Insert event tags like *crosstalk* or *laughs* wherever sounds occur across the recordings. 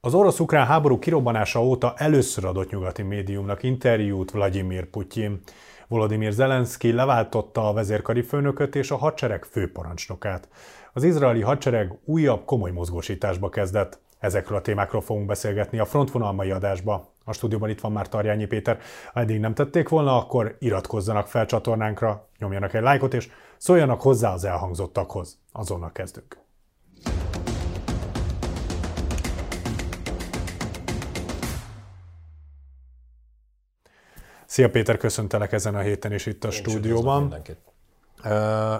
Az orosz-ukrán háború kirobbanása óta először adott nyugati médiumnak interjút Vladimir Putyin. Volodymyr Zelenszky leváltotta a vezérkari főnököt és a hadsereg főparancsnokát. Az izraeli hadsereg újabb komoly mozgósításba kezdett. Ezekről a témákról fogunk beszélgetni a frontvonal mai adásba. A stúdióban itt van már Tarjányi Péter. Ha eddig nem tették volna, akkor iratkozzanak fel csatornánkra, nyomjanak egy lájkot, és szóljanak hozzá az elhangzottakhoz. Azonnal kezdünk. Szia Péter, köszöntelek ezen a héten is itt a Én stúdióban.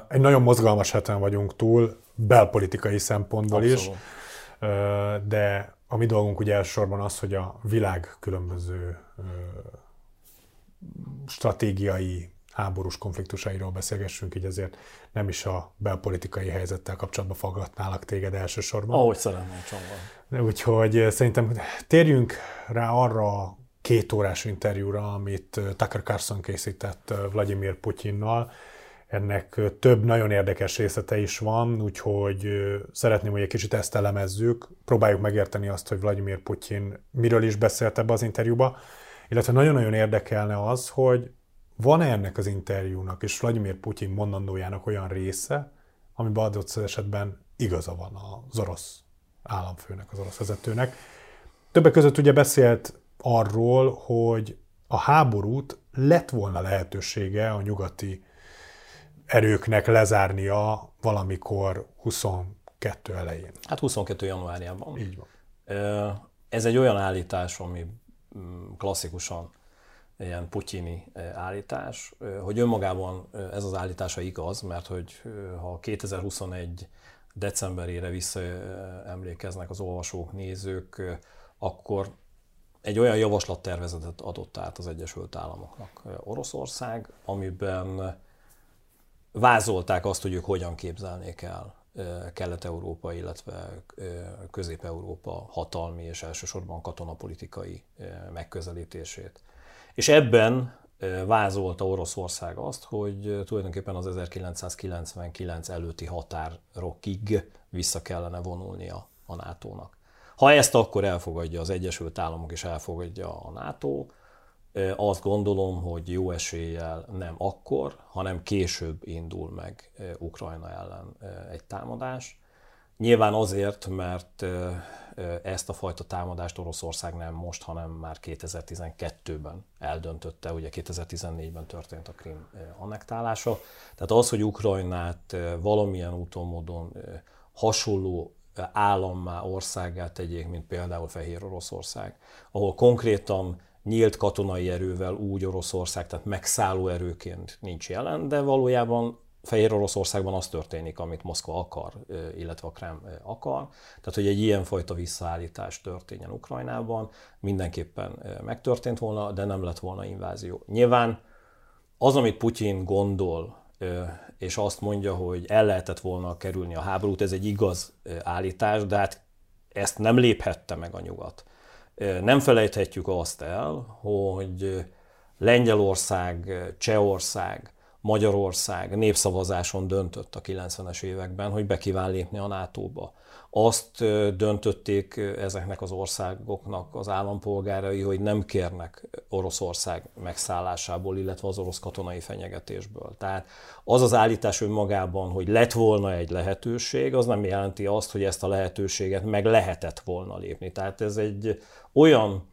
Egy nagyon mozgalmas heten vagyunk túl, belpolitikai szempontból Abszolút. is, de a mi dolgunk ugye elsősorban az, hogy a világ különböző stratégiai háborús konfliktusairól beszélgessünk, így ezért nem is a belpolitikai helyzettel kapcsolatban fogadnálak téged elsősorban. Ahogy Csongor. Úgyhogy szerintem térjünk rá arra két órás interjúra, amit Tucker Carlson készített Vladimir Putyinnal. Ennek több nagyon érdekes részlete is van, úgyhogy szeretném, hogy egy kicsit ezt elemezzük, próbáljuk megérteni azt, hogy Vladimir Putyin miről is beszélt ebbe az interjúba, illetve nagyon-nagyon érdekelne az, hogy van-e ennek az interjúnak és Vladimir Putyin mondandójának olyan része, amiben adott esetben igaza van az orosz államfőnek, az orosz vezetőnek. Többek között ugye beszélt arról, hogy a háborút lett volna lehetősége a nyugati erőknek lezárnia valamikor 22 elején. Hát 22 januárjában. Így van. Ez egy olyan állítás, ami mm, klasszikusan ilyen putyini állítás, hogy önmagában ez az állítása igaz, mert hogy ha 2021 decemberére visszaemlékeznek az olvasók, nézők, akkor egy olyan javaslattervezetet adott át az Egyesült Államoknak Oroszország, amiben vázolták azt, hogy ők hogyan képzelnék el Kelet-Európa, illetve Közép-Európa hatalmi és elsősorban katonapolitikai megközelítését. És ebben vázolta Oroszország azt, hogy tulajdonképpen az 1999 előtti határokig vissza kellene vonulnia a NATO-nak. Ha ezt akkor elfogadja az Egyesült Államok és elfogadja a NATO, azt gondolom, hogy jó eséllyel nem akkor, hanem később indul meg Ukrajna ellen egy támadás. Nyilván azért, mert ezt a fajta támadást Oroszország nem most, hanem már 2012-ben eldöntötte, ugye 2014-ben történt a Krim annektálása. Tehát az, hogy Ukrajnát valamilyen úton, módon hasonló állammá, országát tegyék, mint például Fehér Oroszország, ahol konkrétan nyílt katonai erővel úgy Oroszország, tehát megszálló erőként nincs jelen, de valójában Fehér Oroszországban az történik, amit Moszkva akar, illetve a Krem akar. Tehát, hogy egy ilyenfajta visszaállítás történjen Ukrajnában, mindenképpen megtörtént volna, de nem lett volna invázió. Nyilván az, amit Putyin gondol, és azt mondja, hogy el lehetett volna kerülni a háborút, ez egy igaz állítás, de hát ezt nem léphette meg a nyugat. Nem felejthetjük azt el, hogy Lengyelország, Csehország, Magyarország népszavazáson döntött a 90-es években, hogy be kíván lépni a NATO-ba. Azt döntötték ezeknek az országoknak az állampolgárai, hogy nem kérnek Oroszország megszállásából, illetve az orosz katonai fenyegetésből. Tehát az az állítás önmagában, hogy lett volna egy lehetőség, az nem jelenti azt, hogy ezt a lehetőséget meg lehetett volna lépni. Tehát ez egy olyan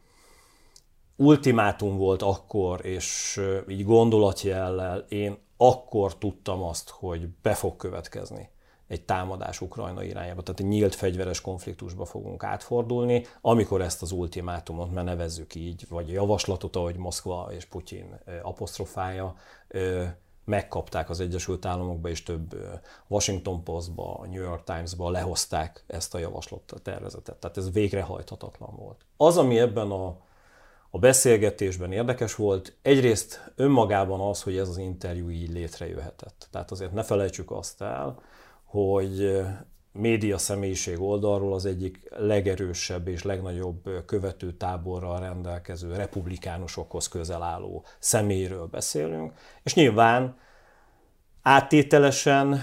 ultimátum volt akkor, és így gondolatjellel én akkor tudtam azt, hogy be fog következni egy támadás Ukrajna irányába, tehát egy nyílt fegyveres konfliktusba fogunk átfordulni, amikor ezt az ultimátumot, mert nevezzük így, vagy javaslatot, ahogy Moszkva és Putyin apostrofája, megkapták az Egyesült Államokba, és több Washington Postba, New York Times-ba lehozták ezt a javaslat a tervezetet. Tehát ez végrehajthatatlan volt. Az, ami ebben a a beszélgetésben érdekes volt. Egyrészt önmagában az, hogy ez az interjú így létrejöhetett. Tehát azért ne felejtsük azt el, hogy média személyiség oldalról az egyik legerősebb és legnagyobb követő táborral rendelkező republikánusokhoz közel álló személyről beszélünk, és nyilván áttételesen,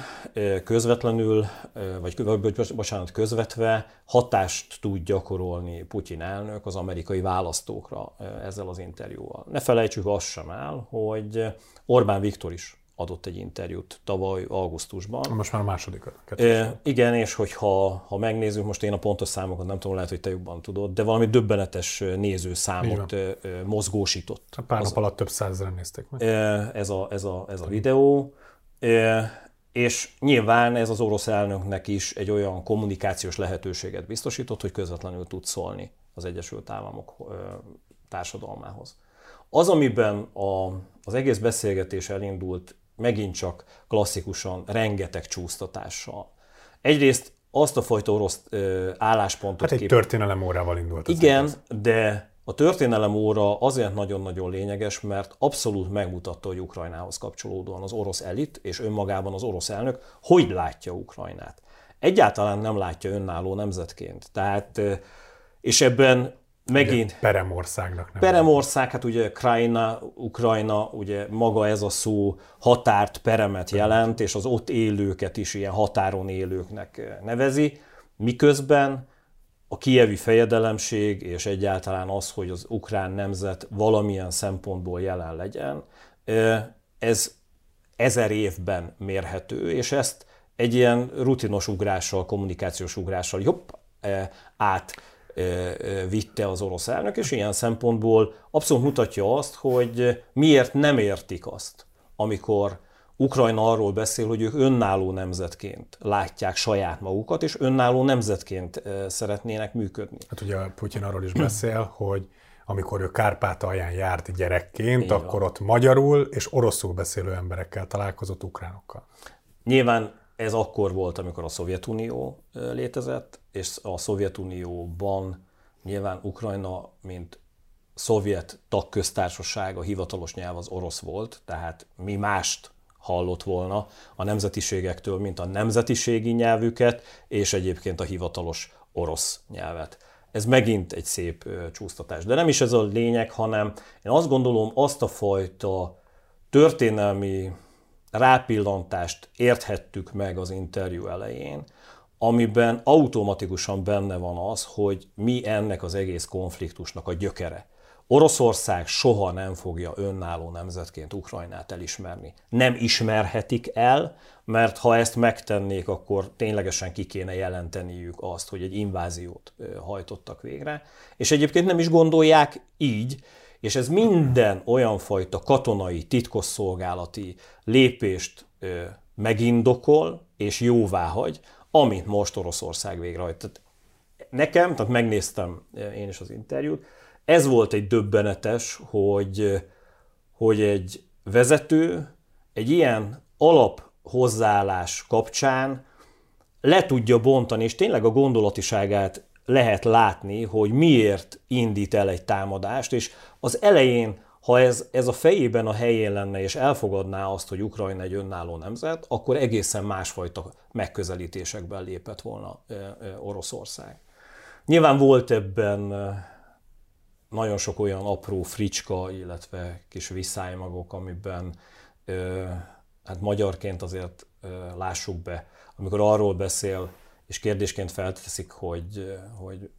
közvetlenül, vagy bocsánat, közvetve hatást tud gyakorolni Putyin elnök az amerikai választókra ezzel az interjúval. Ne felejtsük azt sem el, hogy Orbán Viktor is adott egy interjút tavaly augusztusban. Most már a második. E, igen, és hogyha ha megnézzük, most én a pontos számokat nem tudom, lehet, hogy te jobban tudod, de valami döbbenetes nézőszámot mozgósított. Pár nap alatt több százezeren nézték meg. Ez a, ez a, ez a videó. És nyilván ez az orosz elnöknek is egy olyan kommunikációs lehetőséget biztosított, hogy közvetlenül tud szólni az Egyesült Államok társadalmához. Az, amiben a, az egész beszélgetés elindult, megint csak klasszikusan rengeteg csúsztatással. Egyrészt azt a fajta orosz álláspontot... Hát egy kép... történelem órával indult. Igen, egész. de a történelem óra azért nagyon-nagyon lényeges, mert abszolút megmutatta, hogy Ukrajnához kapcsolódóan az orosz elit és önmagában az orosz elnök hogy látja Ukrajnát. Egyáltalán nem látja önálló nemzetként. Tehát, és ebben megint... Peremországnak nem. Peremország, hát ugye Ukrajna, Ukrajna, ugye maga ez a szó határt, peremet jelent, és az ott élőket is ilyen határon élőknek nevezi, miközben a kievi fejedelemség és egyáltalán az, hogy az ukrán nemzet valamilyen szempontból jelen legyen, ez ezer évben mérhető, és ezt egy ilyen rutinos ugrással, kommunikációs ugrással jobb át vitte az orosz elnök, és ilyen szempontból abszolút mutatja azt, hogy miért nem értik azt, amikor Ukrajna arról beszél, hogy ők önálló nemzetként látják saját magukat, és önálló nemzetként szeretnének működni. Hát ugye Putyin arról is beszél, hogy amikor ő Kárpátalján járt gyerekként, Így akkor van. ott magyarul és oroszul beszélő emberekkel találkozott ukránokkal. Nyilván ez akkor volt, amikor a Szovjetunió létezett, és a Szovjetunióban nyilván Ukrajna, mint szovjet tagköztársaság, a hivatalos nyelv az orosz volt, tehát mi mást hallott volna a nemzetiségektől, mint a nemzetiségi nyelvüket, és egyébként a hivatalos orosz nyelvet. Ez megint egy szép csúsztatás. De nem is ez a lényeg, hanem én azt gondolom, azt a fajta történelmi rápillantást érthettük meg az interjú elején, amiben automatikusan benne van az, hogy mi ennek az egész konfliktusnak a gyökere. Oroszország soha nem fogja önálló nemzetként Ukrajnát elismerni. Nem ismerhetik el, mert ha ezt megtennék, akkor ténylegesen ki kéne jelenteniük azt, hogy egy inváziót hajtottak végre. És egyébként nem is gondolják így, és ez minden olyan fajta katonai, titkosszolgálati lépést megindokol és jóvá hagy, amit most Oroszország végrehajt. Tehát nekem, tehát megnéztem én is az interjút, ez volt egy döbbenetes, hogy, hogy egy vezető egy ilyen alap hozzáállás kapcsán le tudja bontani, és tényleg a gondolatiságát lehet látni, hogy miért indít el egy támadást, és az elején, ha ez, ez a fejében a helyén lenne, és elfogadná azt, hogy Ukrajna egy önálló nemzet, akkor egészen másfajta megközelítésekben lépett volna Oroszország. Nyilván volt ebben nagyon sok olyan apró fricska, illetve kis viszájmagok, amiben hát magyarként azért lássuk be, amikor arról beszél, és kérdésként felteszik, hogy, hogy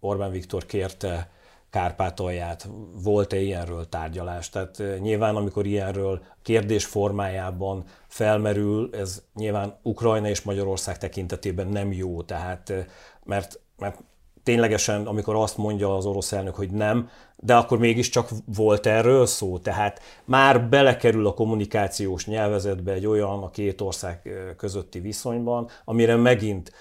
Orbán Viktor kérte Kárpátalját, volt-e ilyenről tárgyalás? Tehát nyilván, amikor ilyenről kérdés formájában felmerül, ez nyilván Ukrajna és Magyarország tekintetében nem jó, tehát mert, mert ténylegesen, amikor azt mondja az orosz elnök, hogy nem, de akkor mégiscsak volt erről szó. Tehát már belekerül a kommunikációs nyelvezetbe egy olyan a két ország közötti viszonyban, amire megint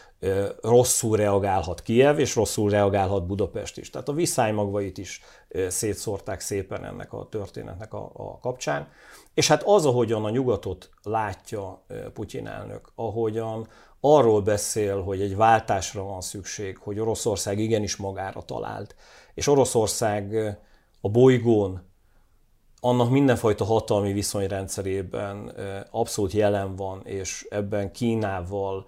rosszul reagálhat Kiev, és rosszul reagálhat Budapest is. Tehát a viszálymagvait is szétszórták szépen ennek a történetnek a, a kapcsán. És hát az, ahogyan a nyugatot látja Putyin elnök, ahogyan arról beszél, hogy egy váltásra van szükség, hogy Oroszország igenis magára talált, és Oroszország a bolygón annak mindenfajta hatalmi viszonyrendszerében abszolút jelen van, és ebben Kínával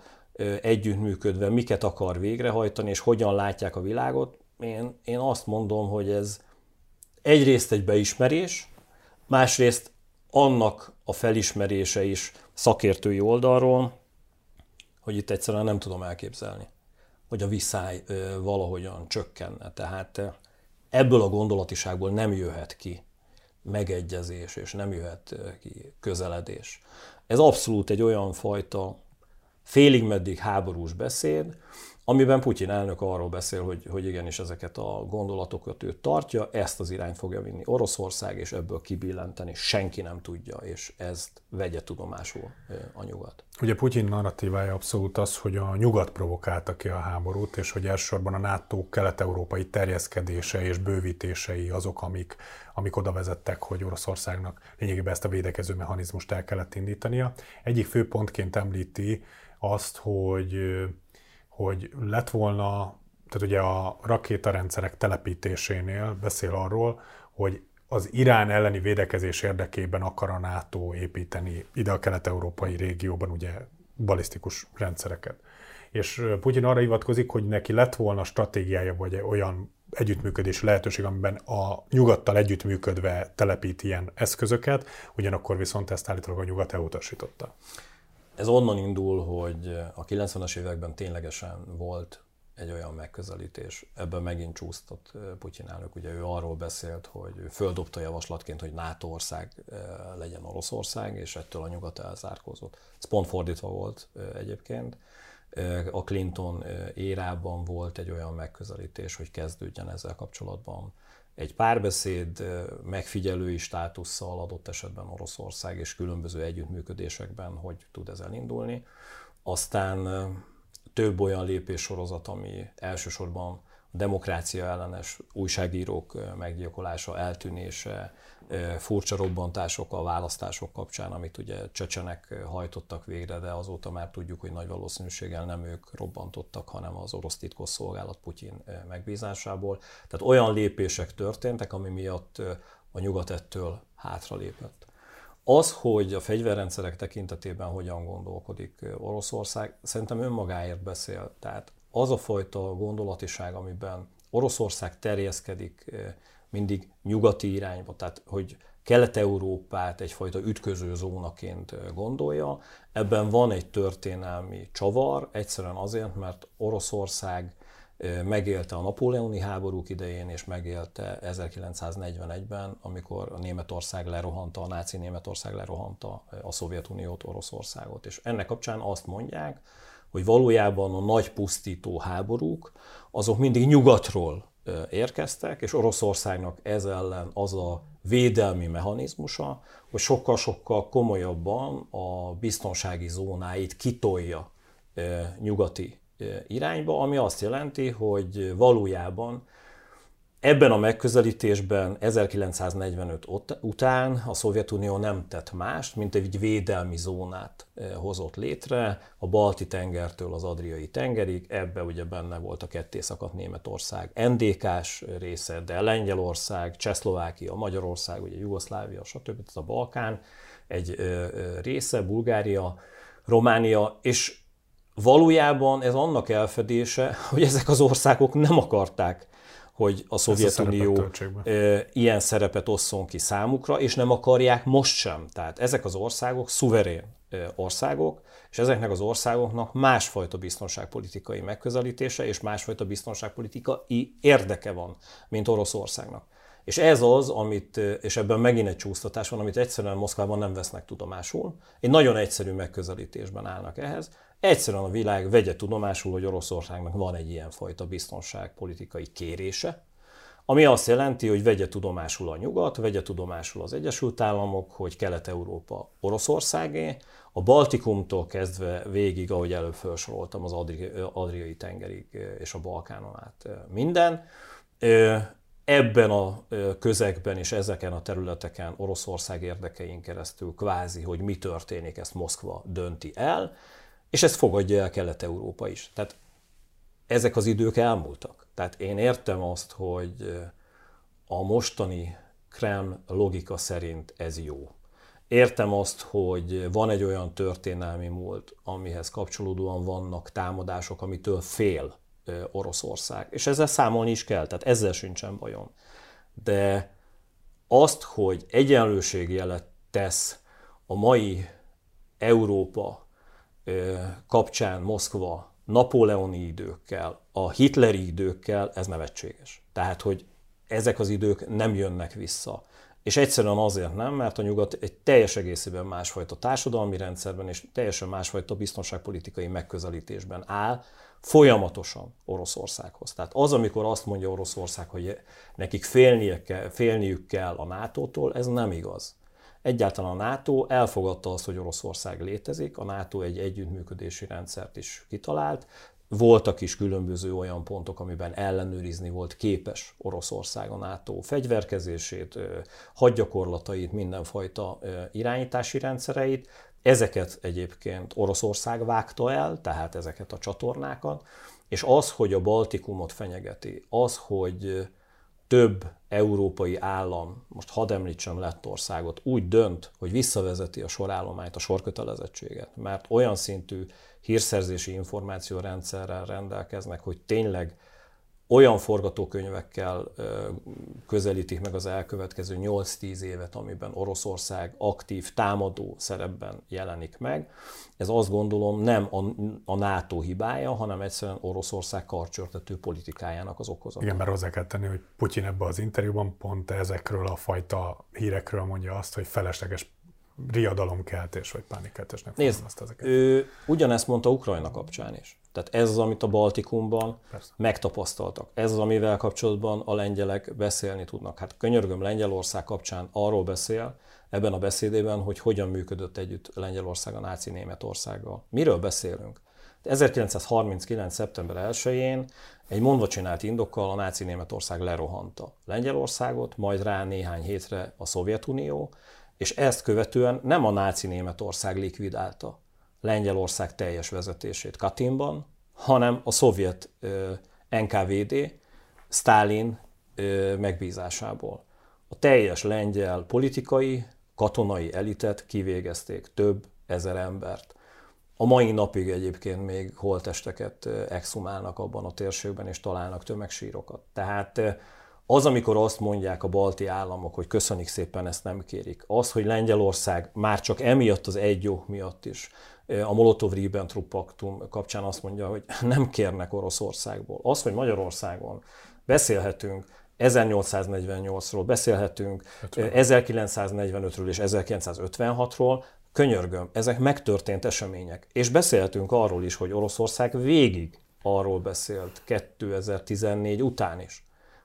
együttműködve miket akar végrehajtani, és hogyan látják a világot, én, én azt mondom, hogy ez egyrészt egy beismerés, másrészt annak a felismerése is szakértői oldalról, hogy itt egyszerűen nem tudom elképzelni, hogy a viszály valahogyan csökkenne. Tehát ebből a gondolatiságból nem jöhet ki megegyezés, és nem jöhet ki közeledés. Ez abszolút egy olyan fajta félig meddig háborús beszéd, amiben Putyin elnök arról beszél, hogy, hogy igenis ezeket a gondolatokat ő tartja, ezt az irányt fogja vinni Oroszország, és ebből kibillenteni senki nem tudja, és ezt vegye tudomásul a nyugat. Ugye Putyin narratívája abszolút az, hogy a nyugat provokálta ki a háborút, és hogy elsősorban a NATO kelet-európai terjeszkedése és bővítései azok, amik, amik oda vezettek, hogy Oroszországnak lényegében ezt a védekező mechanizmust el kellett indítania. Egyik fő pontként említi azt, hogy hogy lett volna, tehát ugye a rakétarendszerek telepítésénél beszél arról, hogy az Irán elleni védekezés érdekében akar a NATO építeni ide a kelet-európai régióban ugye balisztikus rendszereket. És Putyin arra hivatkozik, hogy neki lett volna stratégiája, vagy olyan együttműködési lehetőség, amiben a nyugattal együttműködve telepít ilyen eszközöket, ugyanakkor viszont ezt állítólag a nyugat elutasította. Ez onnan indul, hogy a 90-es években ténylegesen volt egy olyan megközelítés. Ebben megint csúsztott Putyin elnök. Ugye ő arról beszélt, hogy ő földobta javaslatként, hogy NATO ország legyen Oroszország, és ettől a nyugat elzárkózott. Ez pont fordítva volt egyébként. A Clinton érában volt egy olyan megközelítés, hogy kezdődjen ezzel kapcsolatban egy párbeszéd megfigyelői státusszal adott esetben Oroszország és különböző együttműködésekben, hogy tud ez elindulni. Aztán több olyan lépéssorozat, ami elsősorban demokrácia ellenes újságírók meggyilkolása, eltűnése, furcsa robbantások a választások kapcsán, amit ugye csecsenek hajtottak végre, de azóta már tudjuk, hogy nagy valószínűséggel nem ők robbantottak, hanem az orosz titkosszolgálat Putyin megbízásából. Tehát olyan lépések történtek, ami miatt a nyugat ettől hátralépett. Az, hogy a fegyverrendszerek tekintetében hogyan gondolkodik Oroszország, szerintem önmagáért beszél. Tehát az a fajta gondolatiság, amiben Oroszország terjeszkedik mindig nyugati irányba, tehát hogy Kelet-Európát egyfajta ütköző zónaként gondolja. Ebben van egy történelmi csavar, egyszerűen azért, mert Oroszország megélte a napóleoni háborúk idején, és megélte 1941-ben, amikor a Németország lerohanta, a náci Németország lerohanta a Szovjetuniót, Oroszországot. És ennek kapcsán azt mondják, hogy valójában a nagy pusztító háborúk, azok mindig nyugatról érkeztek, és Oroszországnak ez ellen az a védelmi mechanizmusa, hogy sokkal-sokkal komolyabban a biztonsági zónáit kitolja nyugati irányba, ami azt jelenti, hogy valójában Ebben a megközelítésben 1945 után a Szovjetunió nem tett mást, mint egy védelmi zónát eh, hozott létre, a Balti tengertől az Adriai tengerig, ebbe ugye benne volt a ketté szakadt Németország NDK-s része, de Lengyelország, Csehszlovákia, Magyarország, ugye Jugoszlávia, stb. Ez a Balkán egy része, Bulgária, Románia, és valójában ez annak elfedése, hogy ezek az országok nem akarták hogy a Szovjetunió a ilyen szerepet osszon ki számukra, és nem akarják most sem. Tehát ezek az országok szuverén országok, és ezeknek az országoknak másfajta biztonságpolitikai megközelítése és másfajta biztonságpolitikai érdeke van, mint Oroszországnak. És ez az, amit, és ebben megint egy csúsztatás van, amit egyszerűen Moszkvában nem vesznek tudomásul. Egy nagyon egyszerű megközelítésben állnak ehhez. Egyszerűen a világ vegye tudomásul, hogy Oroszországnak van egy ilyen fajta biztonságpolitikai kérése, ami azt jelenti, hogy vegye tudomásul a nyugat, vegye tudomásul az Egyesült Államok, hogy Kelet-Európa Oroszországé, a Baltikumtól kezdve végig, ahogy előbb felsoroltam, az Adriai tengerig és a Balkánon át minden ebben a közegben és ezeken a területeken Oroszország érdekein keresztül kvázi, hogy mi történik, ezt Moszkva dönti el, és ezt fogadja el Kelet-Európa is. Tehát ezek az idők elmúltak. Tehát én értem azt, hogy a mostani Krem logika szerint ez jó. Értem azt, hogy van egy olyan történelmi múlt, amihez kapcsolódóan vannak támadások, amitől fél Oroszország. És ezzel számolni is kell, tehát ezzel sincsen bajom. De azt, hogy egyenlőségjelet tesz a mai Európa kapcsán Moszkva napóleoni időkkel, a hitleri időkkel, ez nevetséges. Tehát, hogy ezek az idők nem jönnek vissza. És egyszerűen azért nem, mert a nyugat egy teljes egészében másfajta társadalmi rendszerben és teljesen másfajta biztonságpolitikai megközelítésben áll, folyamatosan Oroszországhoz. Tehát az, amikor azt mondja Oroszország, hogy nekik félniük kell, félniük kell a NATO-tól, ez nem igaz. Egyáltalán a NATO elfogadta azt, hogy Oroszország létezik, a NATO egy együttműködési rendszert is kitalált, voltak is különböző olyan pontok, amiben ellenőrizni volt képes Oroszország a NATO fegyverkezését, hadgyakorlatait, mindenfajta irányítási rendszereit. Ezeket egyébként Oroszország vágta el, tehát ezeket a csatornákat, és az, hogy a Baltikumot fenyegeti, az, hogy több európai állam, most hadd említsem Lettországot, úgy dönt, hogy visszavezeti a sorállományt, a sorkötelezettséget, mert olyan szintű hírszerzési információrendszerrel rendelkeznek, hogy tényleg olyan forgatókönyvekkel közelítik meg az elkövetkező 8-10 évet, amiben Oroszország aktív támadó szerepben jelenik meg. Ez azt gondolom nem a, a NATO hibája, hanem egyszerűen Oroszország karcsörtető politikájának az okozata. Igen, mert hozzá kell tenni, hogy Putyin ebben az interjúban pont ezekről a fajta hírekről mondja azt, hogy felesleges riadalomkeltés vagy pánikkeltés nem Nézd, ezeket. ő ugyanezt mondta Ukrajna kapcsán is. Tehát ez az, amit a Baltikumban Persze. megtapasztaltak. Ez az, amivel kapcsolatban a lengyelek beszélni tudnak. Hát könyörgöm Lengyelország kapcsán arról beszél, ebben a beszédében, hogy hogyan működött együtt Lengyelország a náci Németországgal. Miről beszélünk? 1939. szeptember 1-én egy mondva csinált indokkal a náci Németország lerohanta Lengyelországot, majd rá néhány hétre a Szovjetunió, és ezt követően nem a náci Németország likvidálta Lengyelország teljes vezetését Katinban, hanem a szovjet NKVD Stalin megbízásából. A teljes lengyel politikai, katonai elitet kivégezték, több ezer embert. A mai napig egyébként még holtesteket exhumálnak abban a térségben, és találnak tömegsírokat. Tehát az, amikor azt mondják a balti államok, hogy köszönik szépen, ezt nem kérik. Az, hogy Lengyelország már csak emiatt az egy jó miatt is a Molotov-Ribbentrop paktum kapcsán azt mondja, hogy *laughs* nem kérnek Oroszországból. Az, hogy Magyarországon beszélhetünk 1848-ról, beszélhetünk 1945-ről és 1956-ról, könyörgöm, ezek megtörtént események. És beszélhetünk arról is, hogy Oroszország végig arról beszélt 2014 után is,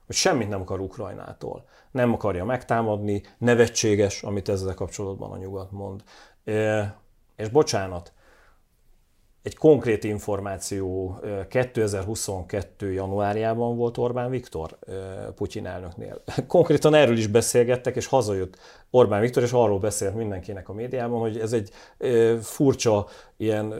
hogy semmit nem akar Ukrajnától. Nem akarja megtámadni, nevetséges, amit ezzel kapcsolatban a nyugat mond. És bocsánat, egy konkrét információ 2022. januárjában volt Orbán Viktor Putyin elnöknél. *laughs* Konkrétan erről is beszélgettek, és hazajött Orbán Viktor, és arról beszélt mindenkinek a médiában, hogy ez egy furcsa, ilyen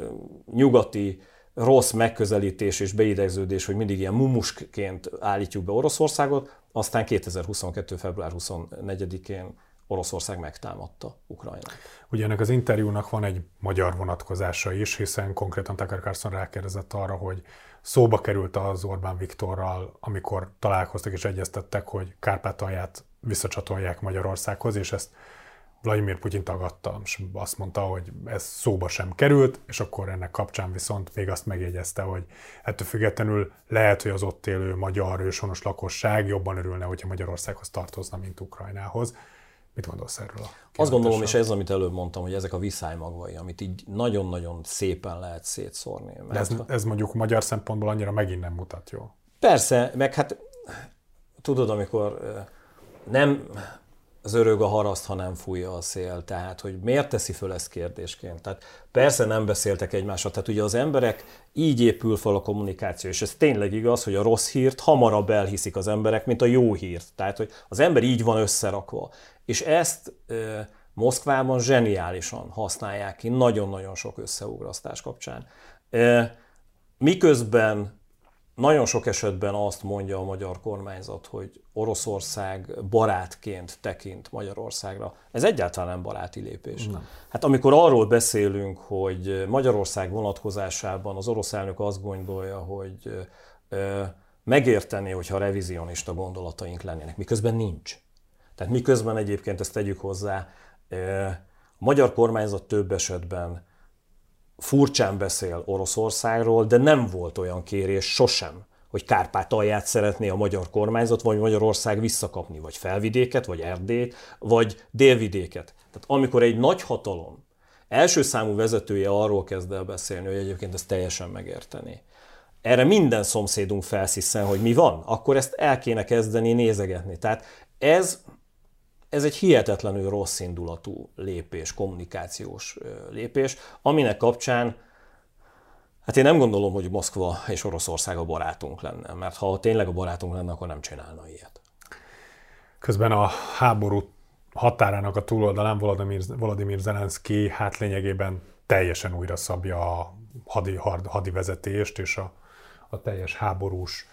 nyugati rossz megközelítés és beidegződés, hogy mindig ilyen mumusként állítjuk be Oroszországot, aztán 2022. február 24-én Oroszország megtámadta Ukrajnát. Ugye ennek az interjúnak van egy magyar vonatkozása is, hiszen konkrétan Tucker Carlson rákérdezett arra, hogy szóba került az Orbán Viktorral, amikor találkoztak és egyeztettek, hogy Kárpátalját visszacsatolják Magyarországhoz, és ezt Vladimir Putyin tagadta, és azt mondta, hogy ez szóba sem került, és akkor ennek kapcsán viszont még azt megjegyezte, hogy ettől függetlenül lehet, hogy az ott élő magyar őshonos lakosság jobban örülne, hogyha Magyarországhoz tartozna, mint Ukrajnához. Mit gondolsz erről? A Azt gondolom, és ez, amit előbb mondtam, hogy ezek a viszály amit így nagyon-nagyon szépen lehet szétszórni. Mert De ez, ez mondjuk magyar szempontból annyira megint nem mutat jó. Persze, meg hát tudod, amikor nem az örög a haraszt, ha nem fújja a szél. Tehát, hogy miért teszi föl ezt kérdésként? Tehát persze nem beszéltek egymással. Tehát ugye az emberek így épül fel a kommunikáció, és ez tényleg igaz, hogy a rossz hírt hamarabb elhiszik az emberek, mint a jó hírt. Tehát, hogy az ember így van összerakva. És ezt e, Moszkvában zseniálisan használják ki nagyon-nagyon sok összeugrasztás kapcsán. E, miközben nagyon sok esetben azt mondja a magyar kormányzat, hogy Oroszország barátként tekint Magyarországra. Ez egyáltalán nem baráti lépés. Nem. Hát amikor arról beszélünk, hogy Magyarország vonatkozásában az orosz elnök azt gondolja, hogy megérteni, hogyha revizionista gondolataink lennének, miközben nincs. Tehát miközben egyébként ezt tegyük hozzá, A magyar kormányzat több esetben furcsán beszél Oroszországról, de nem volt olyan kérés sosem, hogy Kárpátalját szeretné a magyar kormányzat, vagy Magyarország visszakapni, vagy felvidéket, vagy Erdélyt, vagy délvidéket. Tehát amikor egy nagy hatalom első számú vezetője arról kezd el beszélni, hogy egyébként ezt teljesen megérteni. Erre minden szomszédunk felsziszen, hogy mi van, akkor ezt el kéne kezdeni nézegetni. Tehát ez, ez egy hihetetlenül rossz indulatú lépés, kommunikációs lépés, aminek kapcsán Hát én nem gondolom, hogy Moszkva és Oroszország a barátunk lenne, mert ha tényleg a barátunk lenne, akkor nem csinálna ilyet. Közben a háború határának a túloldalán Volodymyr, Volodymyr Zelenszky hát lényegében teljesen újra szabja a hadi, hadi vezetést és a, a teljes háborús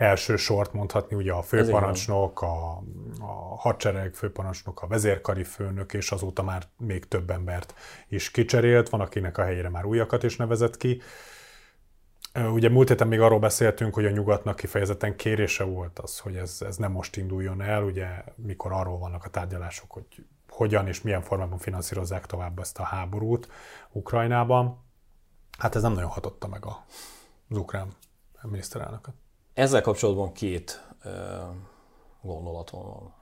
első sort mondhatni, ugye a főparancsnok, a, a hadsereg főparancsnok, a vezérkari főnök, és azóta már még több embert is kicserélt, van akinek a helyére már újakat is nevezett ki. Ugye múlt héten még arról beszéltünk, hogy a nyugatnak kifejezetten kérése volt az, hogy ez, ez nem most induljon el, ugye mikor arról vannak a tárgyalások, hogy hogyan és milyen formában finanszírozzák tovább ezt a háborút Ukrajnában. Hát ez nem nagyon hatotta meg a, az ukrán miniszterelnököt. Ezzel kapcsolatban két gondolatom van.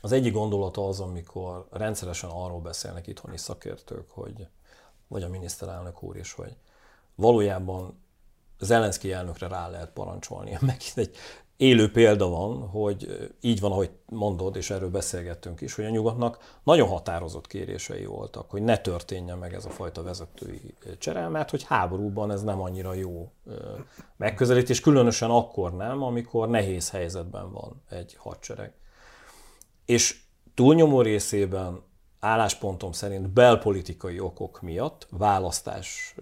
Az egyik gondolata az, amikor rendszeresen arról beszélnek itthoni szakértők, hogy, vagy a miniszterelnök úr is, hogy valójában Zelenszky elnökre rá lehet parancsolni. *laughs* Megint egy élő példa van, hogy így van, ahogy mondod, és erről beszélgettünk is, hogy a nyugatnak nagyon határozott kérései voltak, hogy ne történjen meg ez a fajta vezetői csere, mert hogy háborúban ez nem annyira jó megközelítés, különösen akkor nem, amikor nehéz helyzetben van egy hadsereg. És túlnyomó részében álláspontom szerint belpolitikai okok miatt, választás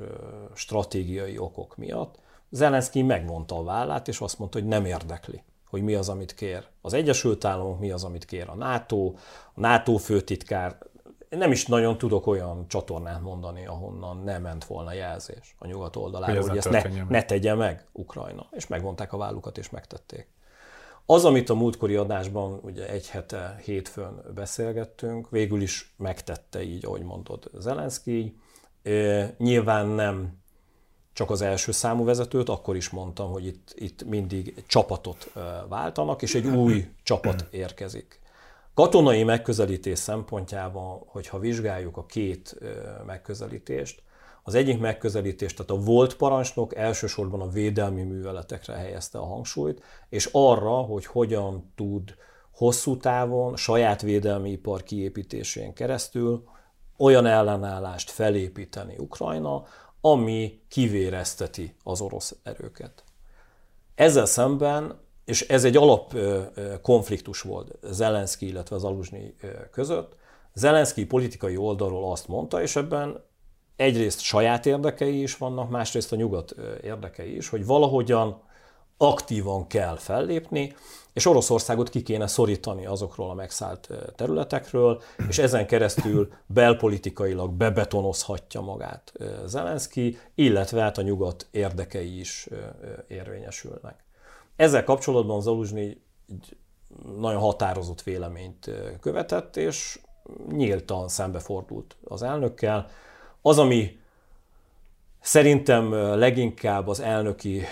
stratégiai okok miatt Zelenszky megmondta a vállát, és azt mondta, hogy nem érdekli, hogy mi az, amit kér. Az Egyesült Államok mi az, amit kér a NATO, a NATO főtitkár. Nem is nagyon tudok olyan csatornát mondani, ahonnan nem ment volna jelzés a nyugat oldalára, hogy, hogy ezt ne, ne tegye meg Ukrajna. És megvonták a vállukat, és megtették. Az, amit a múltkori adásban ugye egy hete hétfőn beszélgettünk, végül is megtette így, ahogy mondod Zelenszky. Nyilván nem csak az első számú vezetőt, akkor is mondtam, hogy itt, itt mindig csapatot váltanak, és egy új csapat érkezik. Katonai megközelítés szempontjában, hogyha vizsgáljuk a két megközelítést, az egyik megközelítés, tehát a volt parancsnok elsősorban a védelmi műveletekre helyezte a hangsúlyt, és arra, hogy hogyan tud hosszú távon saját védelmi ipar kiépítésén keresztül olyan ellenállást felépíteni Ukrajna, ami kivérezteti az orosz erőket. Ezzel szemben, és ez egy alap konfliktus volt Zelenszky, illetve az Aluzsnyi között, Zelenszky politikai oldalról azt mondta, és ebben egyrészt saját érdekei is vannak, másrészt a nyugat érdekei is, hogy valahogyan aktívan kell fellépni, és Oroszországot ki kéne szorítani azokról a megszállt területekről, és ezen keresztül belpolitikailag bebetonozhatja magát Zelenszky, illetve hát a nyugat érdekei is érvényesülnek. Ezzel kapcsolatban Zaluzsny egy nagyon határozott véleményt követett, és nyíltan szembefordult az elnökkel. Az, ami Szerintem leginkább az elnöki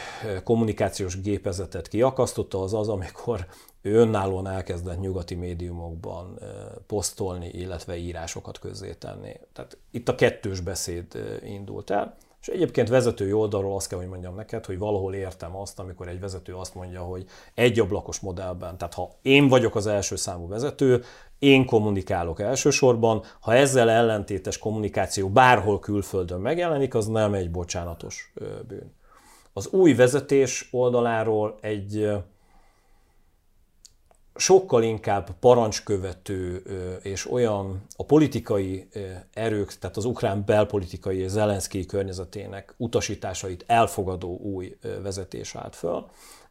kommunikációs gépezetet kiakasztotta az az, amikor ő önállóan elkezdett nyugati médiumokban posztolni, illetve írásokat közzétenni. Tehát itt a kettős beszéd indult el. És egyébként vezetői oldalról azt kell, hogy mondjam neked, hogy valahol értem azt, amikor egy vezető azt mondja, hogy egy ablakos modellben, tehát ha én vagyok az első számú vezető, én kommunikálok elsősorban, ha ezzel ellentétes kommunikáció bárhol külföldön megjelenik, az nem egy bocsánatos bűn. Az új vezetés oldaláról egy sokkal inkább parancskövető és olyan a politikai erők, tehát az ukrán belpolitikai és Zelenszky környezetének utasításait elfogadó új vezetés állt föl,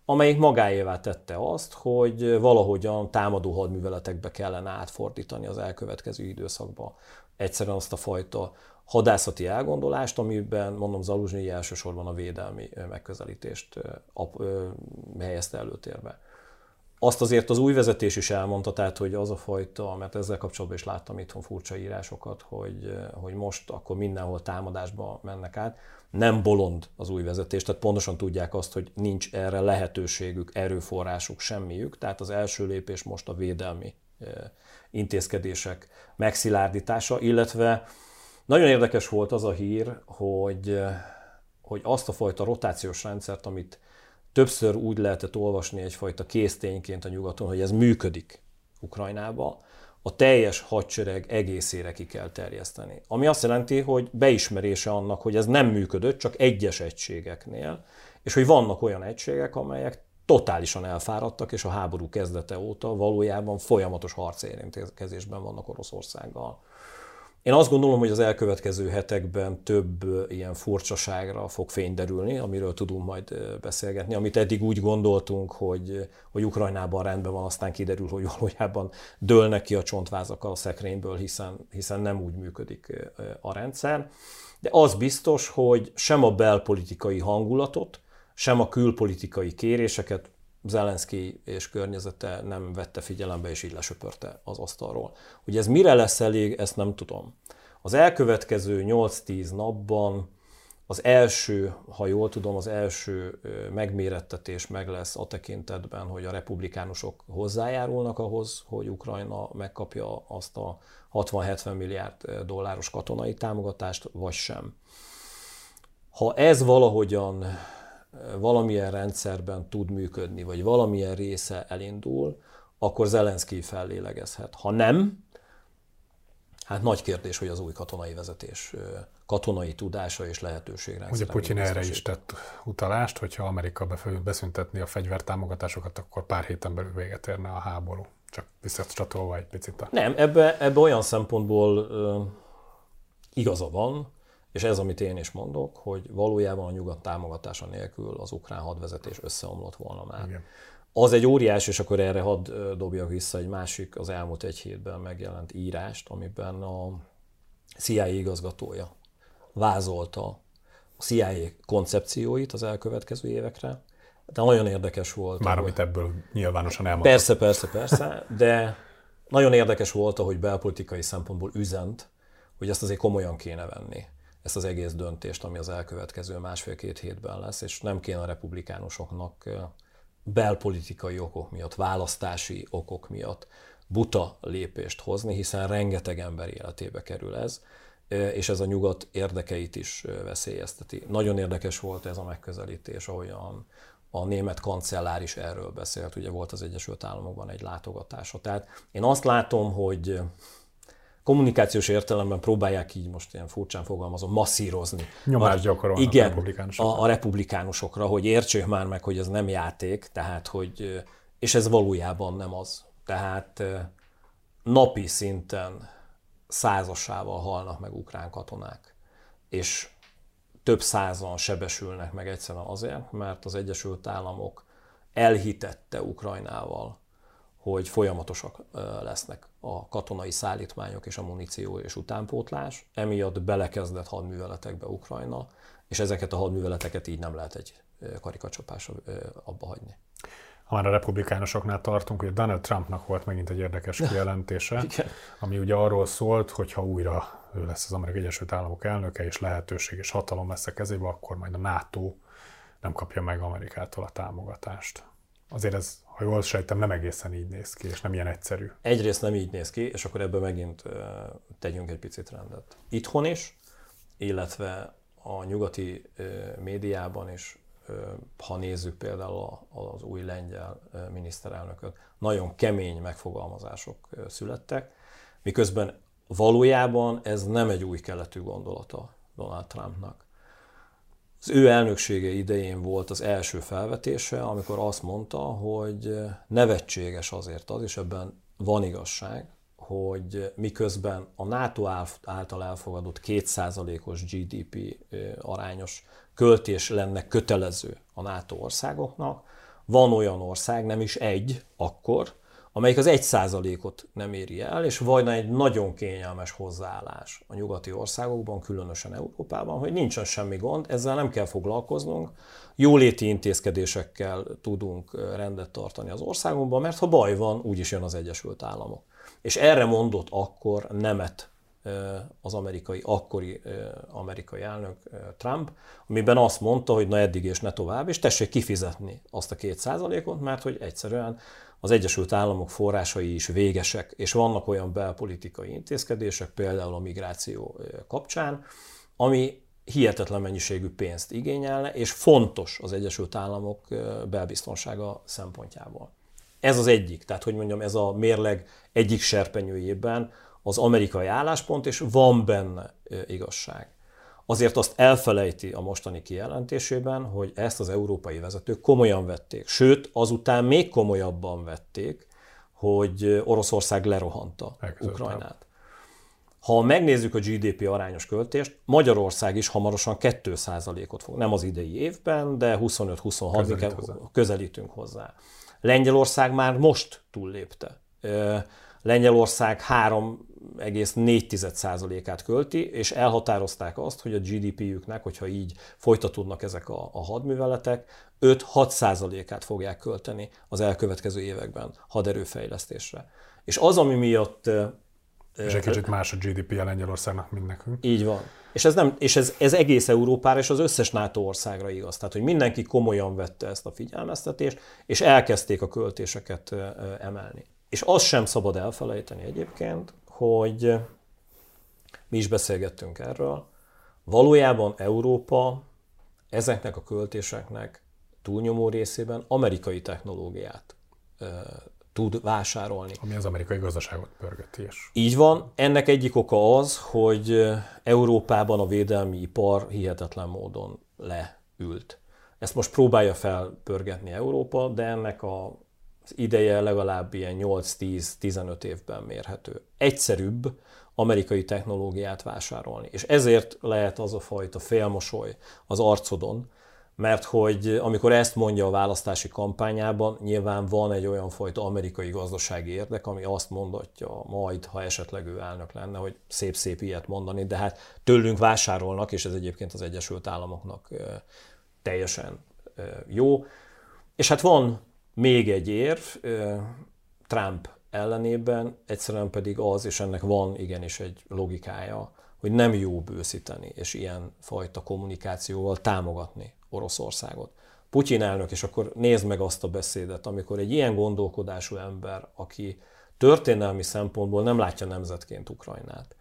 amelyik magáévá tette azt, hogy valahogyan támadó hadműveletekbe kellene átfordítani az elkövetkező időszakban egyszerűen azt a fajta hadászati elgondolást, amiben mondom Zaluzsnyi elsősorban a védelmi megközelítést helyezte előtérbe. Azt azért az új vezetés is elmondta, tehát hogy az a fajta, mert ezzel kapcsolatban is láttam itthon furcsa írásokat, hogy, hogy most akkor mindenhol támadásba mennek át. Nem bolond az új vezetés, tehát pontosan tudják azt, hogy nincs erre lehetőségük, erőforrásuk, semmiük. Tehát az első lépés most a védelmi intézkedések megszilárdítása, illetve nagyon érdekes volt az a hír, hogy, hogy azt a fajta rotációs rendszert, amit többször úgy lehetett olvasni egyfajta késztényként a nyugaton, hogy ez működik Ukrajnába, a teljes hadsereg egészére ki kell terjeszteni. Ami azt jelenti, hogy beismerése annak, hogy ez nem működött, csak egyes egységeknél, és hogy vannak olyan egységek, amelyek totálisan elfáradtak, és a háború kezdete óta valójában folyamatos harcérintkezésben vannak Oroszországgal. Én azt gondolom, hogy az elkövetkező hetekben több ilyen furcsaságra fog fény derülni, amiről tudunk majd beszélgetni, amit eddig úgy gondoltunk, hogy, hogy Ukrajnában rendben van, aztán kiderül, hogy valójában dőlnek ki a csontvázak a szekrényből, hiszen, hiszen nem úgy működik a rendszer. De az biztos, hogy sem a belpolitikai hangulatot, sem a külpolitikai kéréseket Zelenszky és környezete nem vette figyelembe, és így lesöpörte az asztalról. Hogy ez mire lesz elég, ezt nem tudom. Az elkövetkező 8-10 napban az első, ha jól tudom, az első megmérettetés meg lesz a tekintetben, hogy a republikánusok hozzájárulnak ahhoz, hogy Ukrajna megkapja azt a 60-70 milliárd dolláros katonai támogatást, vagy sem. Ha ez valahogyan valamilyen rendszerben tud működni, vagy valamilyen része elindul, akkor Zelenszky fellélegezhet. Ha nem, hát nagy kérdés, hogy az új katonai vezetés katonai tudása és lehetőségre. Ugye Putyin erre is tett utalást, hogyha Amerika beszüntetni a fegyvertámogatásokat, akkor pár héten belül véget érne a háború. Csak visszacsatolva egy picit. A... Nem, ebbe, ebbe olyan szempontból uh, igaza van, és ez, amit én is mondok, hogy valójában a nyugat támogatása nélkül az ukrán hadvezetés összeomlott volna már. Igen. Az egy óriás, és akkor erre hadd dobjak vissza egy másik az elmúlt egy hétben megjelent írást, amiben a CIA igazgatója vázolta a CIA koncepcióit az elkövetkező évekre, de nagyon érdekes volt. Már amit ebből nyilvánosan elmondott. Persze, persze, persze, de nagyon érdekes volt, hogy belpolitikai szempontból üzent, hogy ezt azért komolyan kéne venni ezt az egész döntést, ami az elkövetkező másfél-két hétben lesz, és nem kéne a republikánusoknak belpolitikai okok miatt, választási okok miatt buta lépést hozni, hiszen rengeteg ember életébe kerül ez, és ez a nyugat érdekeit is veszélyezteti. Nagyon érdekes volt ez a megközelítés, ahogyan a német kancellár is erről beszélt, ugye volt az Egyesült Államokban egy látogatása. Tehát én azt látom, hogy kommunikációs értelemben próbálják így most ilyen furcsán fogalmazom, masszírozni. Nyomást gyakorolnak igen, a republikánusokra. A, a republikánusokra, hogy értsék már meg, hogy ez nem játék, tehát hogy, és ez valójában nem az. Tehát napi szinten százasával halnak meg ukrán katonák, és több százan sebesülnek meg egyszerűen azért, mert az Egyesült Államok elhitette Ukrajnával, hogy folyamatosak lesznek a katonai szállítmányok és a muníció és utánpótlás. Emiatt belekezdett hadműveletekbe Ukrajna, és ezeket a hadműveleteket így nem lehet egy karikacsapásra abba hagyni. Ha már a republikánusoknál tartunk, hogy Donald Trumpnak volt megint egy érdekes *laughs* kijelentése, ami ugye arról szólt, hogy ha újra ő lesz az Amerikai Egyesült Államok elnöke, és lehetőség és hatalom lesz a kezébe, akkor majd a NATO nem kapja meg Amerikától a támogatást. Azért ez ha jól sejtem, nem egészen így néz ki, és nem ilyen egyszerű. Egyrészt nem így néz ki, és akkor ebben megint tegyünk egy picit rendet. Itthon is, illetve a nyugati médiában is, ha nézzük például az új lengyel miniszterelnököt, nagyon kemény megfogalmazások születtek, miközben valójában ez nem egy új keletű gondolata Donald Trumpnak. Az ő elnöksége idején volt az első felvetése, amikor azt mondta, hogy nevetséges azért az, és ebben van igazság, hogy miközben a NATO által elfogadott 2%-os GDP arányos költés lenne kötelező a NATO országoknak, van olyan ország, nem is egy akkor, amelyik az 1%-ot nem éri el, és vajna egy nagyon kényelmes hozzáállás a nyugati országokban, különösen Európában, hogy nincsen semmi gond, ezzel nem kell foglalkoznunk, jóléti intézkedésekkel tudunk rendet tartani az országunkban, mert ha baj van, úgyis jön az Egyesült Államok. És erre mondott akkor nemet az amerikai, akkori amerikai elnök Trump, amiben azt mondta, hogy na eddig és ne tovább, és tessék kifizetni azt a két százalékot, mert hogy egyszerűen az Egyesült Államok forrásai is végesek, és vannak olyan belpolitikai intézkedések, például a migráció kapcsán, ami hihetetlen mennyiségű pénzt igényelne, és fontos az Egyesült Államok belbiztonsága szempontjából. Ez az egyik, tehát hogy mondjam, ez a mérleg egyik serpenyőjében az amerikai álláspont, és van benne igazság. Azért azt elfelejti a mostani kijelentésében, hogy ezt az európai vezetők komolyan vették. Sőt, azután még komolyabban vették, hogy Oroszország lerohanta Ukrajnát. Ha megnézzük a GDP arányos költést, Magyarország is hamarosan 2%-ot fog, nem az idei évben, de 25-26 Közelít hozzá. közelítünk hozzá. Lengyelország már most túllépte. Lengyelország 3,4%-át költi, és elhatározták azt, hogy a GDP-jüknek, hogyha így folytatódnak ezek a, a hadműveletek, 5-6%-át fogják költeni az elkövetkező években haderőfejlesztésre. És az, ami miatt és egy kicsit más a GDP-je Lengyelországnak, mint nekünk. Így van. És, ez, nem, és ez, ez egész Európára és az összes NATO országra igaz. Tehát, hogy mindenki komolyan vette ezt a figyelmeztetést, és elkezdték a költéseket emelni. És azt sem szabad elfelejteni egyébként, hogy mi is beszélgettünk erről, valójában Európa ezeknek a költéseknek túlnyomó részében amerikai technológiát tud vásárolni. Ami az amerikai gazdaságot pörgeti is. Így van. Ennek egyik oka az, hogy Európában a védelmi ipar hihetetlen módon leült. Ezt most próbálja felpörgetni Európa, de ennek a, az ideje legalább ilyen 8-10-15 évben mérhető. Egyszerűbb amerikai technológiát vásárolni. És ezért lehet az a fajta félmosoly az arcodon, mert hogy amikor ezt mondja a választási kampányában, nyilván van egy olyan fajta amerikai gazdasági érdek, ami azt mondatja majd, ha esetleg ő elnök lenne, hogy szép-szép ilyet mondani, de hát tőlünk vásárolnak, és ez egyébként az Egyesült Államoknak teljesen jó. És hát van még egy érv, Trump ellenében, egyszerűen pedig az, és ennek van igenis egy logikája, hogy nem jó bőszíteni, és ilyen fajta kommunikációval támogatni Oroszországot. Putyin elnök, és akkor nézd meg azt a beszédet, amikor egy ilyen gondolkodású ember, aki történelmi szempontból nem látja nemzetként Ukrajnát,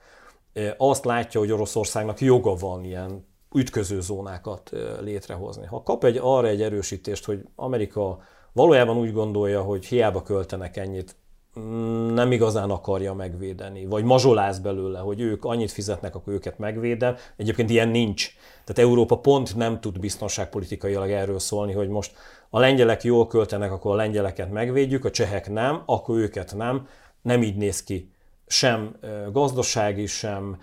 azt látja, hogy Oroszországnak joga van ilyen ütköző zónákat létrehozni. Ha kap egy, arra egy erősítést, hogy Amerika valójában úgy gondolja, hogy hiába költenek ennyit nem igazán akarja megvédeni, vagy mazsoláz belőle, hogy ők annyit fizetnek, akkor őket megvédem. Egyébként ilyen nincs. Tehát Európa pont nem tud biztonságpolitikailag erről szólni, hogy most a lengyelek jól költenek, akkor a lengyeleket megvédjük, a csehek nem, akkor őket nem. Nem így néz ki. Sem gazdasági, sem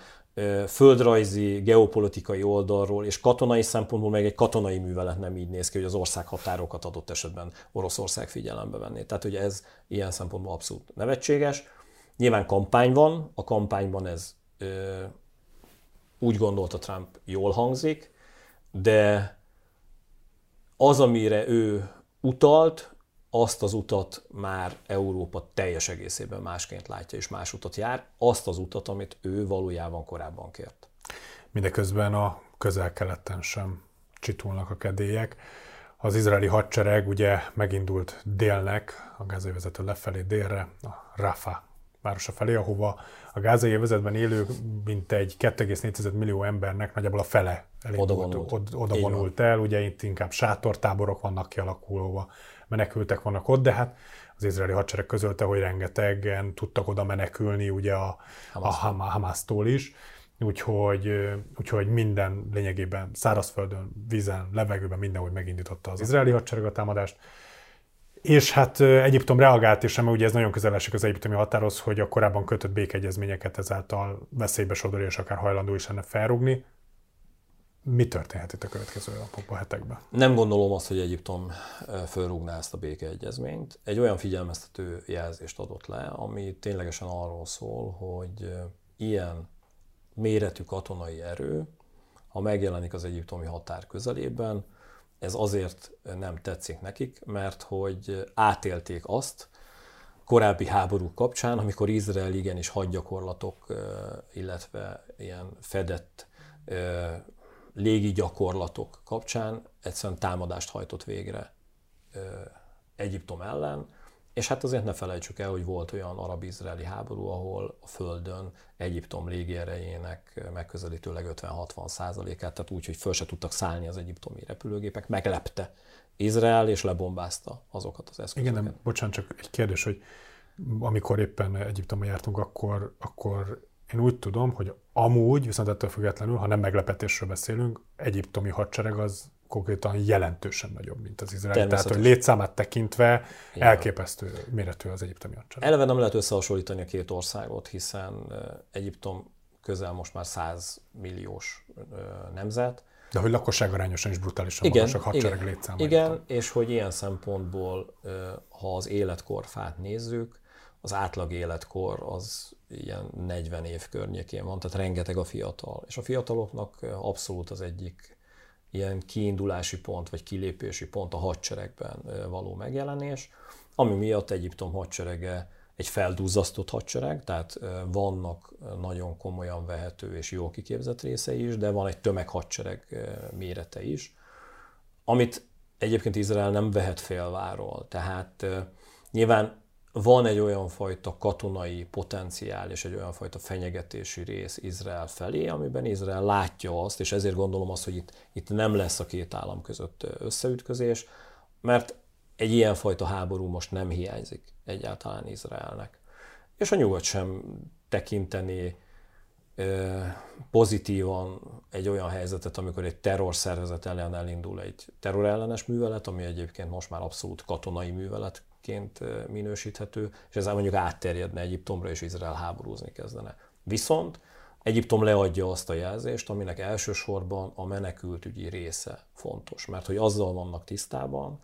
földrajzi, geopolitikai oldalról és katonai szempontból meg egy katonai művelet nem így néz ki, hogy az ország határokat adott esetben Oroszország figyelembe venné. Tehát hogy ez ilyen szempontból abszolút nevetséges. Nyilván kampány van, a kampányban ez ö, úgy gondolta Trump jól hangzik, de az, amire ő utalt, azt az utat már Európa teljes egészében másként látja, és más utat jár, azt az utat, amit ő valójában korábban kért. Mindeközben a közel-keleten sem csitulnak a kedélyek. Az izraeli hadsereg ugye megindult délnek, a gázai vezető lefelé délre, a Rafa városa felé, ahova a gázai övezetben élő mintegy 2,4 millió embernek nagyjából a fele oda vonult, oda, oda vonult el, ugye itt inkább sátortáborok vannak kialakulva, menekültek vannak ott, de hát az izraeli hadsereg közölte, hogy rengetegen tudtak oda menekülni ugye a, a Hamásztól is, úgyhogy, úgyhogy minden lényegében szárazföldön, vízen, levegőben mindenhogy megindította az izraeli hadsereg a támadást. És hát Egyiptom reagált is, mert ugye ez nagyon közel esik az egyiptomi határhoz, hogy a korábban kötött békegyezményeket ezáltal veszélybe sodorja, és akár hajlandó is lenne felrúgni. mi történhet itt a következő napokban, hetekben? Nem gondolom azt, hogy Egyiptom fölrúgná ezt a békeegyezményt. Egy olyan figyelmeztető jelzést adott le, ami ténylegesen arról szól, hogy ilyen méretű katonai erő, ha megjelenik az egyiptomi határ közelében, ez azért nem tetszik nekik, mert hogy átélték azt korábbi háborúk kapcsán, amikor Izrael igenis hadgyakorlatok, illetve ilyen fedett légi gyakorlatok kapcsán egyszerűen támadást hajtott végre Egyiptom ellen, és hát azért ne felejtsük el, hogy volt olyan arab-izraeli háború, ahol a Földön Egyiptom légierejének megközelítőleg 50-60 százalékát, tehát úgy, hogy föl se tudtak szállni az egyiptomi repülőgépek, meglepte Izrael, és lebombázta azokat az eszközöket. Igen, nem, bocsánat, csak egy kérdés, hogy amikor éppen Egyiptomba jártunk, akkor, akkor én úgy tudom, hogy amúgy, viszont ettől függetlenül, ha nem meglepetésről beszélünk, egyiptomi hadsereg az konkrétan jelentősen nagyobb, mint az izraeli. Tehát, hogy létszámát tekintve Igen. elképesztő méretű az egyiptomi hadsereg. Eleve nem lehet összehasonlítani a két országot, hiszen Egyiptom közel most már 100 milliós nemzet. De hogy lakosságarányosan is brutálisan igen, magasak hadsereg igen, létszáma. Igen, és hogy ilyen szempontból, ha az életkorfát nézzük, az átlag életkor az ilyen 40 év környékén van, tehát rengeteg a fiatal. És a fiataloknak abszolút az egyik ilyen kiindulási pont, vagy kilépési pont a hadseregben való megjelenés, ami miatt Egyiptom hadserege egy feldúzzasztott hadsereg, tehát vannak nagyon komolyan vehető és jó kiképzett részei is, de van egy tömeghadsereg mérete is, amit egyébként Izrael nem vehet félváról. Tehát nyilván van egy olyan fajta katonai potenciál és egy olyan fajta fenyegetési rész Izrael felé, amiben Izrael látja azt, és ezért gondolom azt, hogy itt, itt nem lesz a két állam között összeütközés, mert egy ilyen fajta háború most nem hiányzik egyáltalán Izraelnek. És a nyugat sem tekinteni pozitívan egy olyan helyzetet, amikor egy terrorszervezet ellen elindul egy terrorellenes művelet, ami egyébként most már abszolút katonai művelet ként minősíthető, és ezzel mondjuk átterjedne Egyiptomra, és Izrael háborúzni kezdene. Viszont Egyiptom leadja azt a jelzést, aminek elsősorban a menekültügyi része fontos, mert hogy azzal vannak tisztában,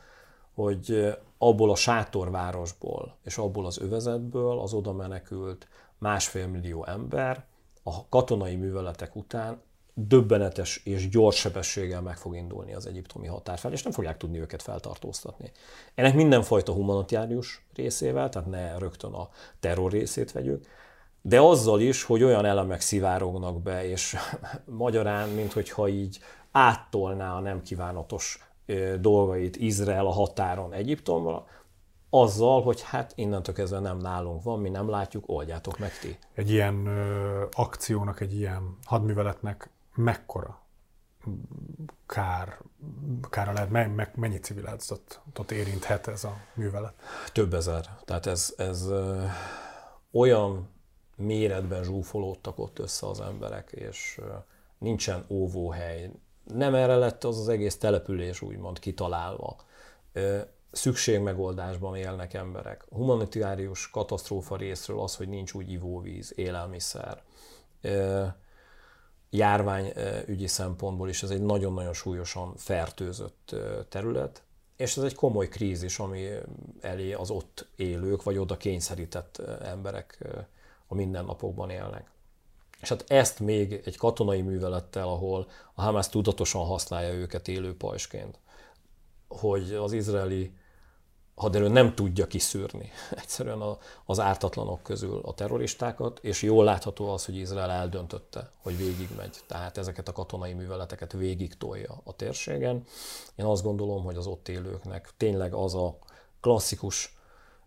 hogy abból a sátorvárosból és abból az övezetből az oda menekült másfél millió ember a katonai műveletek után döbbenetes és gyors sebességgel meg fog indulni az egyiptomi határ fel, és nem fogják tudni őket feltartóztatni. Ennek mindenfajta humanitárius részével, tehát ne rögtön a terror részét vegyük, de azzal is, hogy olyan elemek szivárognak be, és *laughs* magyarán, mint hogyha így áttolná a nem kívánatos dolgait Izrael a határon Egyiptomra, azzal, hogy hát innentől kezdve nem nálunk van, mi nem látjuk, oldjátok meg ti. Egy ilyen ö, akciónak, egy ilyen hadműveletnek mekkora kár, kára lehet, me, me, mennyi civil áldozatot érinthet ez a művelet? Több ezer. Tehát ez, ez olyan méretben zsúfolódtak ott össze az emberek, és nincsen óvóhely. Nem erre lett az az egész település úgymond kitalálva. Szükségmegoldásban élnek emberek. Humanitárius katasztrófa részről az, hogy nincs úgy ivóvíz, élelmiszer járványügyi szempontból is ez egy nagyon-nagyon súlyosan fertőzött terület, és ez egy komoly krízis, ami elé az ott élők, vagy oda kényszerített emberek a mindennapokban élnek. És hát ezt még egy katonai művelettel, ahol a Hamas tudatosan használja őket élő pajsként, hogy az izraeli haderő nem tudja kiszűrni *laughs* egyszerűen az ártatlanok közül a terroristákat, és jól látható az, hogy Izrael eldöntötte, hogy végigmegy. Tehát ezeket a katonai műveleteket végig tolja a térségen. Én azt gondolom, hogy az ott élőknek tényleg az a klasszikus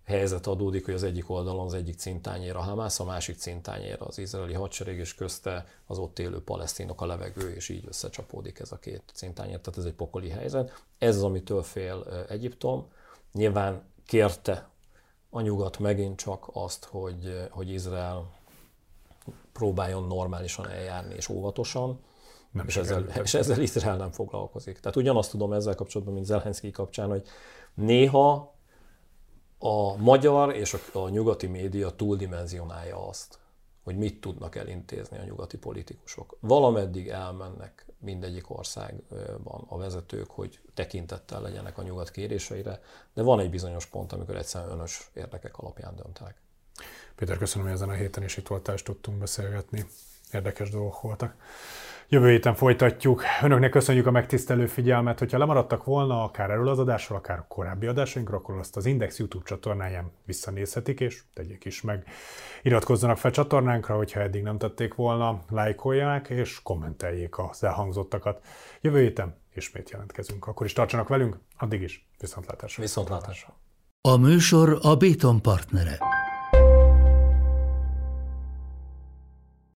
helyzet adódik, hogy az egyik oldalon az egyik cintányér a Hamász, a másik cintányér az izraeli hadsereg, és közte az ott élő palesztinok a levegő, és így összecsapódik ez a két cintányér. Tehát ez egy pokoli helyzet. Ez az, amitől fél Egyiptom Nyilván kérte a nyugat megint csak azt, hogy, hogy Izrael próbáljon normálisan eljárni és óvatosan, nem és, ezzel, és ezzel Izrael nem foglalkozik. Tehát ugyanazt tudom ezzel kapcsolatban, mint Zelenszky kapcsán, hogy néha a magyar és a, a nyugati média túldimenzionálja azt, hogy mit tudnak elintézni a nyugati politikusok. Valameddig elmennek mindegyik országban a vezetők, hogy tekintettel legyenek a nyugat kéréseire, de van egy bizonyos pont, amikor egyszerűen önös érdekek alapján döntenek. Péter, köszönöm, hogy ezen a héten is itt voltál, és tudtunk beszélgetni. Érdekes dolgok voltak. Jövő héten folytatjuk. Önöknek köszönjük a megtisztelő figyelmet. Hogyha lemaradtak volna akár erről az adásról, akár a korábbi adásainkról, akkor azt az Index YouTube csatornáján visszanézhetik, és tegyék is meg. Iratkozzanak fel csatornánkra, hogyha eddig nem tették volna, lájkolják és kommenteljék az elhangzottakat. Jövő héten ismét jelentkezünk. Akkor is tartsanak velünk, addig is viszontlátásra. Viszontlátásra. A műsor a Béton partnere.